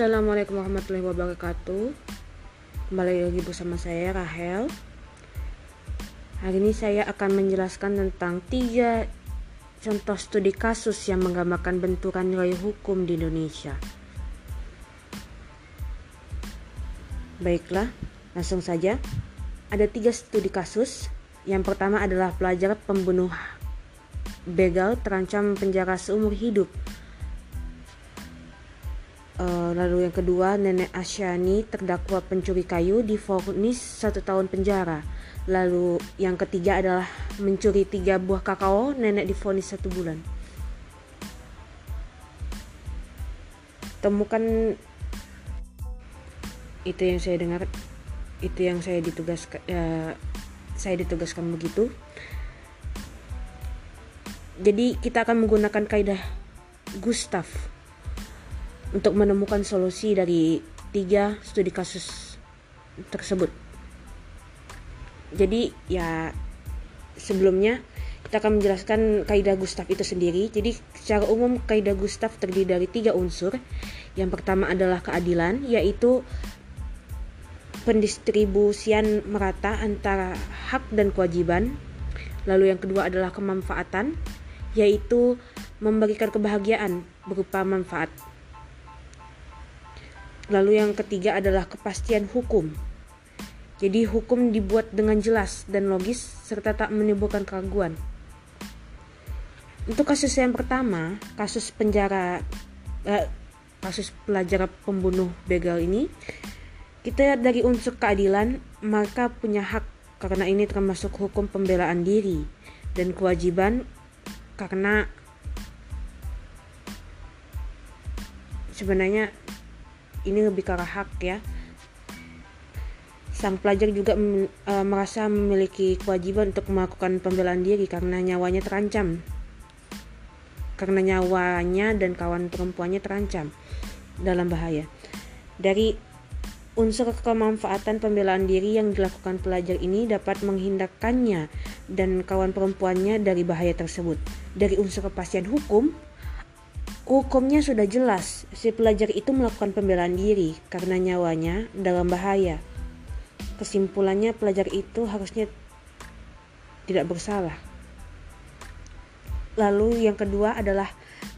Assalamualaikum warahmatullahi wabarakatuh. Kembali lagi bersama saya Rahel. Hari ini saya akan menjelaskan tentang tiga contoh studi kasus yang menggambarkan benturan nilai hukum di Indonesia. Baiklah, langsung saja. Ada tiga studi kasus. Yang pertama adalah pelajar pembunuh begal terancam penjara seumur hidup Uh, lalu yang kedua, Nenek Asyani terdakwa pencuri kayu difonis satu tahun penjara. Lalu yang ketiga adalah mencuri tiga buah kakao, nenek difonis satu bulan. Temukan itu yang saya dengar, itu yang saya ditugaskan, uh, saya ditugaskan begitu. Jadi kita akan menggunakan kaidah Gustav untuk menemukan solusi dari tiga studi kasus tersebut. Jadi ya sebelumnya kita akan menjelaskan kaidah Gustav itu sendiri. Jadi secara umum kaidah Gustav terdiri dari tiga unsur. Yang pertama adalah keadilan, yaitu pendistribusian merata antara hak dan kewajiban. Lalu yang kedua adalah kemanfaatan, yaitu memberikan kebahagiaan berupa manfaat Lalu yang ketiga adalah kepastian hukum. Jadi hukum dibuat dengan jelas dan logis serta tak menimbulkan keraguan. Untuk kasus yang pertama, kasus penjara eh, kasus pelajar pembunuh begal ini, kita dari unsur keadilan maka punya hak karena ini termasuk hukum pembelaan diri dan kewajiban karena sebenarnya ini lebih ke arah hak ya. Sang pelajar juga e, merasa memiliki kewajiban untuk melakukan pembelaan diri karena nyawanya terancam. Karena nyawanya dan kawan perempuannya terancam. Dalam bahaya. Dari unsur kemanfaatan pembelaan diri yang dilakukan pelajar ini dapat menghindarkannya dan kawan perempuannya dari bahaya tersebut. Dari unsur kepastian hukum, Hukumnya sudah jelas, si pelajar itu melakukan pembelaan diri karena nyawanya dalam bahaya. Kesimpulannya pelajar itu harusnya tidak bersalah. Lalu yang kedua adalah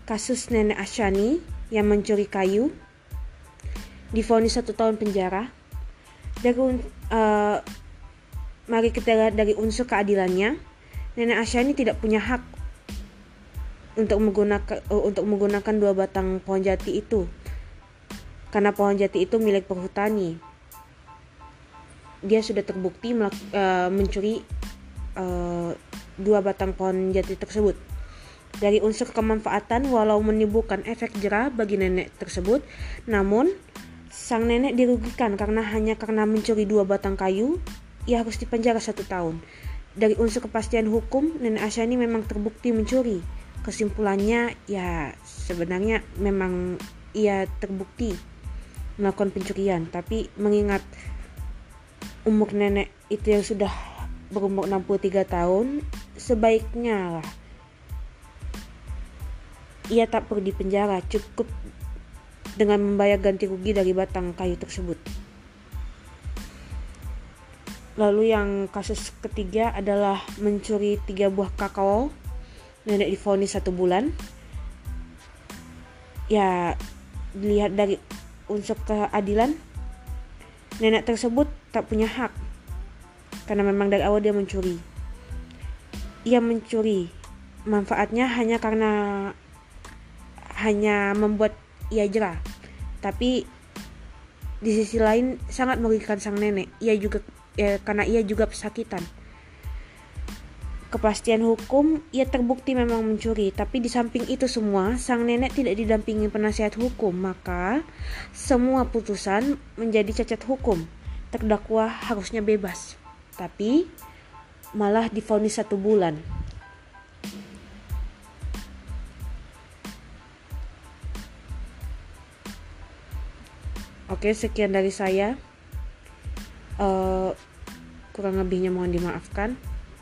kasus nenek Asyani yang mencuri kayu difonis satu tahun penjara. Dari uh, mari kita lihat dari unsur keadilannya, nenek Asyani tidak punya hak untuk menggunakan uh, untuk menggunakan dua batang pohon jati itu. Karena pohon jati itu milik perhutani dia sudah terbukti uh, mencuri uh, dua batang pohon jati tersebut. Dari unsur kemanfaatan walau menimbulkan efek jerah bagi nenek tersebut namun sang nenek dirugikan karena hanya karena mencuri dua batang kayu ia harus dipenjara satu tahun. Dari unsur kepastian hukum nenek Asyani memang terbukti mencuri kesimpulannya ya sebenarnya memang ia terbukti melakukan pencurian. Tapi mengingat umur nenek itu yang sudah berumur 63 tahun sebaiknya lah ia tak perlu dipenjara. Cukup dengan membayar ganti rugi dari batang kayu tersebut. Lalu yang kasus ketiga adalah mencuri tiga buah kakao nenek difonis satu bulan. Ya dilihat dari unsur keadilan nenek tersebut tak punya hak. Karena memang dari awal dia mencuri. Ia mencuri. Manfaatnya hanya karena hanya membuat ia jerah. Tapi di sisi lain sangat merugikan sang nenek. Ia juga ya, karena ia juga pesakitan kepastian hukum, ia terbukti memang mencuri, tapi di samping itu semua, sang nenek tidak didampingi penasihat hukum, maka semua putusan menjadi cacat hukum. Terdakwa harusnya bebas, tapi malah difonis satu bulan. Oke, sekian dari saya. Uh, kurang lebihnya mohon dimaafkan.